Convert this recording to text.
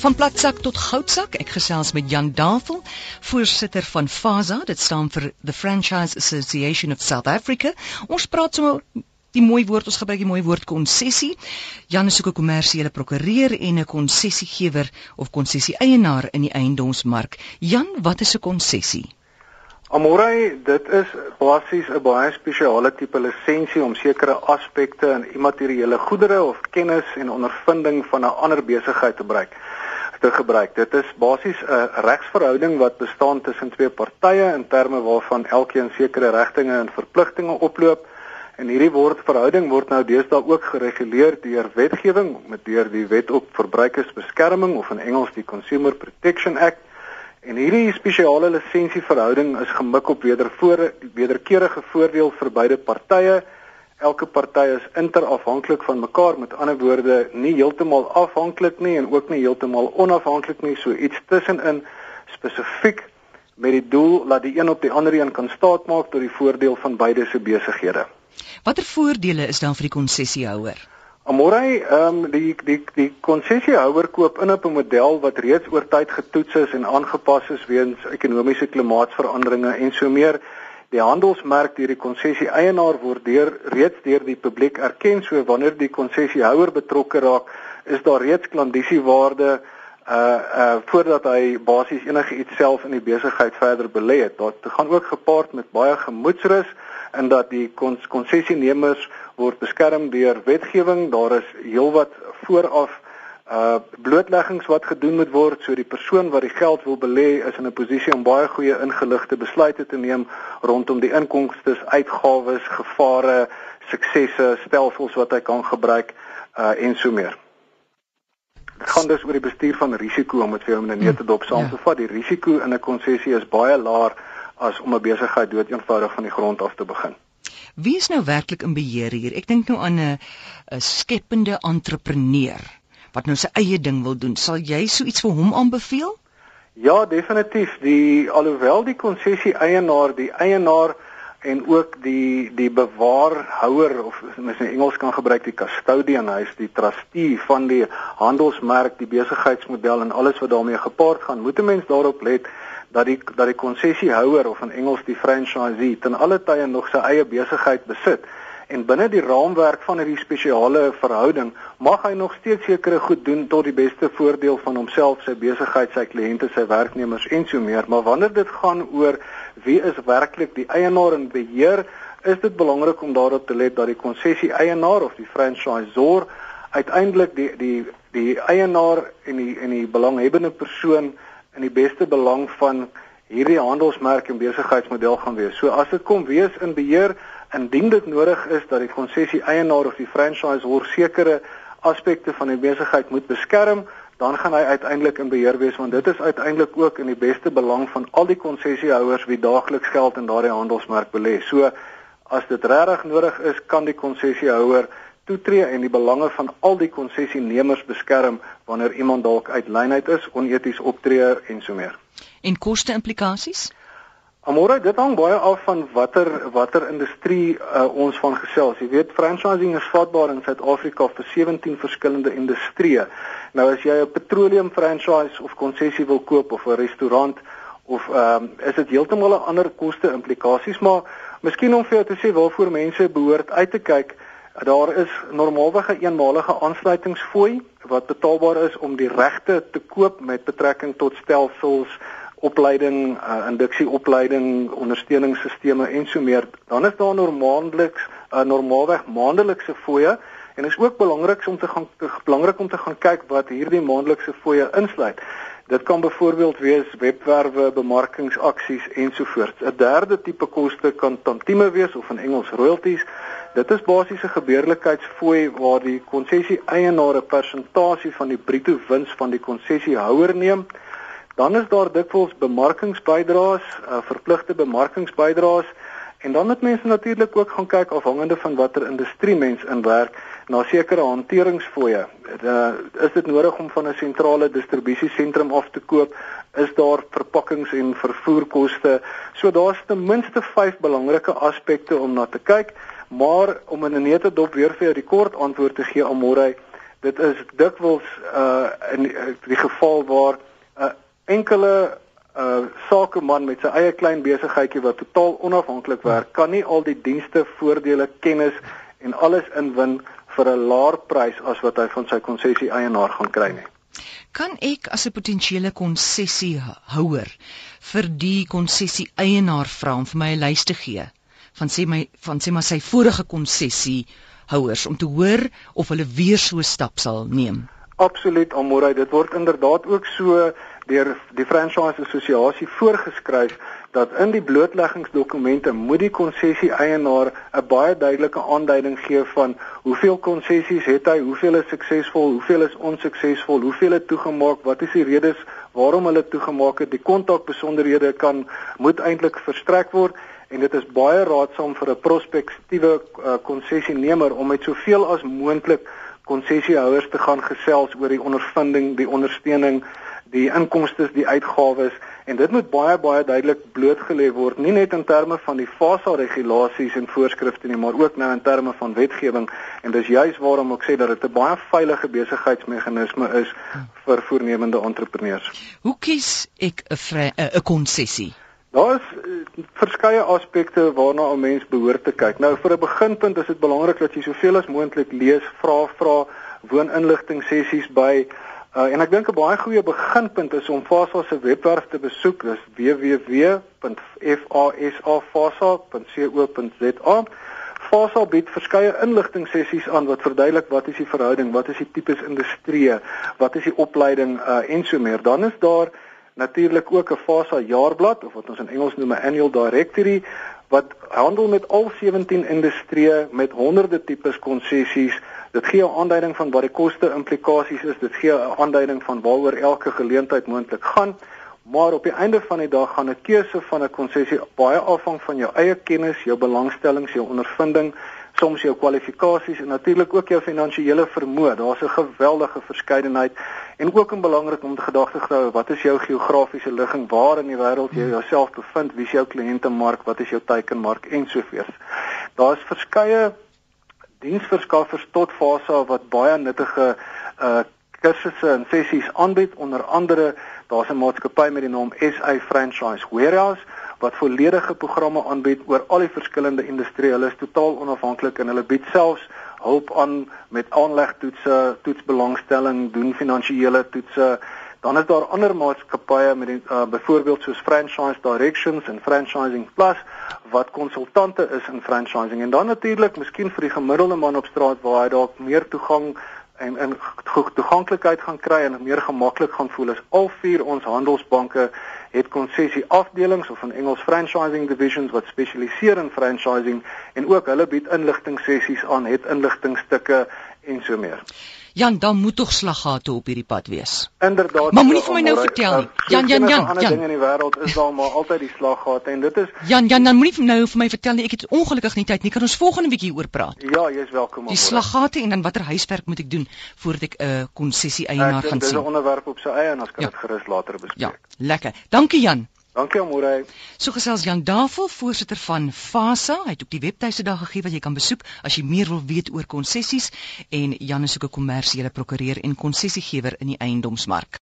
Van platsak tot goudsak, ek gesels met Jan Davel, voorsitter van FASA, dit staan vir the Franchise Association of South Africa. Ons praat sommer die mooi woord, ons gebruik die mooi woord konsessie. Jan is ook 'n kommersiële prokureur en 'n konsessiegewer of konsessie-eienaar in die eiendomsmark. Jan, wat is 'n konsessie? Amorei, dit is basies 'n baie spesiale tipe lisensie om sekere aspekte in immateriële goedere of kennis en ondervinding van 'n ander besigheid te gebruik te gebruik. Dit is basies 'n regsverhouding wat bestaan tussen twee partye in terme waarvan elkeen sekere regtinge en verpligtinge oploop. En hierdie word verhouding word nou deesdae ook gereguleer deur wetgewing met deur die Wet op Verbruikersbeskerming of in Engels die Consumer Protection Act. En hierdie spesiale lisensieverhouding is gemik op wedervore wederkerige voordeel vir beide partye elke party is interafhanklik van mekaar met ander woorde nie heeltemal afhanklik nie en ook nie heeltemal onafhanklik nie so iets tussenin spesifiek met die doel dat die een op die ander een kan staatmaak tot die voordeel van beide se besighede. Watter voordele is dan vir die konsessiehouer? Amorei, ehm um, die die die konsessiehouer koop in op 'n model wat reeds oor tyd getoets is en aangepas is weens ekonomiese klimaatsveranderinge en so meer. Die handelsmerk deur die konsessie eienaar word deur reeds deur die publiek erken so wanneer die konsessiehouer betrokke raak is daar reeds klandisiewaarde uh uh voordat hy basies enige iets self in die besigheid verder belê het. Dit gaan ook gepaard met baie gemoedsrus in dat die konsessienemers word beskerm deur wetgewing. Daar is heelwat vooraf uh blootleggings wat gedoen moet word so die persoon wat die geld wil belê is in 'n posisie om baie goeie ingeligte besluite te neem rondom die inkomste, uitgawes, gevare, suksesse, stelsels wat hy kan gebruik uh en so meer. Dit gaan dus oor die bestuur van risiko om dit vir jou in 'n nette dop saam te ja. vat. Die risiko in 'n konsessie is baie laer as om 'n besigheid doeteenvoudig van die grond af te begin. Wie is nou werklik in beheer hier? Ek dink nou aan 'n 'n skepende entrepreneur wat nou sy eie ding wil doen, sal jy so iets vir hom aanbeveel? Ja, definitief. Die alhoewel die konsessie eienaar, die eienaar en ook die die bewaarhouer of mens in Engels kan gebruik die custodian, hy is die trustee van die handelsmerk, die besigheidsmodel en alles wat daarmee gepaard gaan. Moet 'n mens daarop let dat die dat die konsessiehouer of in Engels die franchisee ten alle tye nog sy eie besigheid besit en binne die raamwerk van hierdie spesiale verhouding mag hy nog steeds sekere goed doen tot die beste voordeel van homself, sy besigheid, sy kliënte, sy werknemers en so meer. Maar wanneer dit gaan oor wie is werklik die eienaar en beheer, is dit belangrik om daarop te let dat die konsessie eienaar of die franchisor uiteindelik die die die eienaar en die en die belanghebbende persoon in die beste belang van hierdie handelsmerk en besigheidsmodel gaan wees. So as dit kom wees in beheer indien dit nodig is dat die konsessie eienaar of die franchisor sekere aspekte van die besigheid moet beskerm, dan gaan hy uiteindelik in beheer wees want dit is uiteindelik ook in die beste belang van al die konsessiehouers wie daagliks geld in daardie handelsmerk belê. So as dit regtig nodig is, kan die konsessiehouer toetree en die belange van al die konsessienemers beskerm wanneer iemand dalk uit lynheid is, oneties optree en so meer. En koste implikasies? Amore, dit hang baie af van watter watter industrie uh, ons van gesels. Jy weet, franchising is vatbaar in Suid-Afrika vir 17 verskillende industrieë. Nou as jy 'n petroleum franchise of konsessie wil koop of 'n restaurant of ehm um, is dit heeltemal 'n ander koste implikasies, maar miskien om vir jou te sê waarvoor mense behoort uit te kyk, daar is normaalweg 'n eenmalige aansluitingsfooi wat betaalbaar is om die regte te koop met betrekking tot stelsels opleiding, uh, induksieopleiding, ondersteuningsstelsels en so meer, dan is daar normaalliks 'n uh, normaalweg maandelikse fooie en is ook belangrik om te gaan belangrik om te gaan kyk wat hierdie maandelikse fooie insluit. Dit kan byvoorbeeld wees webwerwe, bemarkingsaksies ensovoorts. 'n Derde tipe koste kan tantieme wees of in Engels royalties. Dit is basies 'n gebeurlikheidsfooi waar die konsessie eienaar 'n persentasie van die bruto wins van die konsessiehouer neem. Dan is daar dikwels bemarkingsbydraes, uh, verpligte bemarkingsbydraes en dan moet mense natuurlik ook gaan kyk afhangende van watter industrie mens in werk na sekere hanteringsfooie. Uh, is dit nodig om van 'n sentrale distribusiesentrum af te koop? Is daar verpakkings en vervoerkoste? So daar's ten minste 5 belangrike aspekte om na te kyk, maar om in 'n nette dop weer vir jou die kort antwoord te gee aan môre Dit is dikwels uh in die, die geval waar enkele uh sakeman met sy eie klein besigheidjie wat totaal onafhanklik werk, kan nie al die dienste, voordele, kennis en alles inwin vir 'n laer prys as wat hy van sy konsessie eienaar gaan kry nie. Kan ek as 'n potensiële konsessiehouer vir die konsessie eienaar vra om vir my 'n lys te gee van sê my van sê maar sy vorige konsessie houers om te hoor of hulle weer so stap sal neem? Absoluut, Amorey, dit word inderdaad ook so deur die franchise assosiasie voorgeskryf dat in die blootleggingsdokumente moet die konsessie eienaar 'n baie duidelike aanduiding gee van hoeveel konsessies het hy, hoeveel is suksesvol, hoeveel is onsuksesvol, hoeveel het toegemaak, wat is die redes waarom hulle toegemaak het, die kontakbesonderhede kan moet eintlik verstrek word en dit is baie raadsaam vir 'n prospektiewe uh, konsessienemer om met soveel as moontlik konsessiehouers te gaan gesels oor die ondervinding, die ondersteuning die inkomste, die uitgawes en dit moet baie baie duidelik blootgelê word, nie net in terme van die FASA regulasies en voorskrifte nie, maar ook nou in terme van wetgewing en dis juis waarom ek sê dat dit 'n baie veilige besigheidsmeganisme is vir voornemende entrepreneurs. Hoe kies ek 'n 'n konsessie? Daar is uh, verskeie aspekte waarna 'n mens behoort te kyk. Nou vir 'n beginpunt is dit belangrik dat jy soveel as moontlik lees, vra vra wooninligting sessies by Uh, en ek dink 'n baie goeie beginpunt is om FASA se webwerf te besoek. Dis www.fasafasa.co.za. FASA bied verskeie inligting sessies aan wat verduidelik wat is die verhouding, wat is die tipes industrie, wat is die opleiding uh, en so meer. Dan is daar natuurlik ook 'n FASA jaarblad of wat ons in Engels noem 'n annual directory wat handel met al 17 industrieë met honderde tipes konsessies Dit gee 'n aanduiding van wat die koste implikasies is. Dit gee 'n aanduiding van waaroor elke geleentheid moontlik gaan. Maar op die einde van die dag gaan 'n keuse van 'n konsessie baie afhang van jou eie kennis, jou belangstellings, jou ondervinding, soms jou kwalifikasies en natuurlik ook jou finansiële vermoë. Daar's 'n geweldige verskeidenheid en ook 'n belangrik om te gedagte hou, wat is jou geografiese ligging, waar in die wêreld jy jouself bevind, wie is jou kliëntemark, wat is jou teikenmark en sovoorts. Daar's verskeie diensverskaffers tot fase wat baie nuttige uh kursusse en sessies aanbied onder andere daar's 'n maatskappy met die naam SA Franchise Warehouse wat volledige programme aanbied oor al die verskillende industrieë. Hulle is totaal onafhanklik en hulle bied selfs hulp aan met aanlegtoetse, toetsbelangstelling, doen finansiële toetse, Dan is daar ander maatskappye met die uh, byvoorbeeld soos Franchise Directions en Franchising Plus wat konsultante is in franchising en dan natuurlik miskien vir die gemiddelde man op straat waar hy dalk meer toegang en en toeganklikheid gaan kry en meer gemaklik gaan voel is al vier ons handelsbanke het konsessie afdelings of in Engels franchising divisions wat spesialiseer in franchising en ook hulle bied inligting sessies aan het inligtingstukke en so meer. Jan, dan moet tog slaggate op hierdie pad wees. Inderdaad. Maar moenie vir my nou vertel nie. Jan, Jan, Jan, Jan. Ander dinge in die wêreld is daar maar altyd die slaggate en dit is Jan, Jan, dan moenie nou vir my vertel nie. Ek het ongelukkig nie tyd nie. Kan ons volgende week hieroor praat? Ja, jy's welkom. Die slaggate en dan watter huiswerk moet ek doen voordat ek 'n uh, konsessie eienaar gaan sien? Dit is 'n onderwerp op sy eie en ons kan ja. dit gerus later bespreek. Ja, lekker. Dankie Jan. Dankie Amore. So gesels Jan Davel, voorsitter van FASA. Hy het ook die webtuiste daar gegee wat jy kan besoek as jy meer wil weet oor konsessies en Jan is ook 'n kommersiële prokureur en konsessiegewer in die eiendomsmark.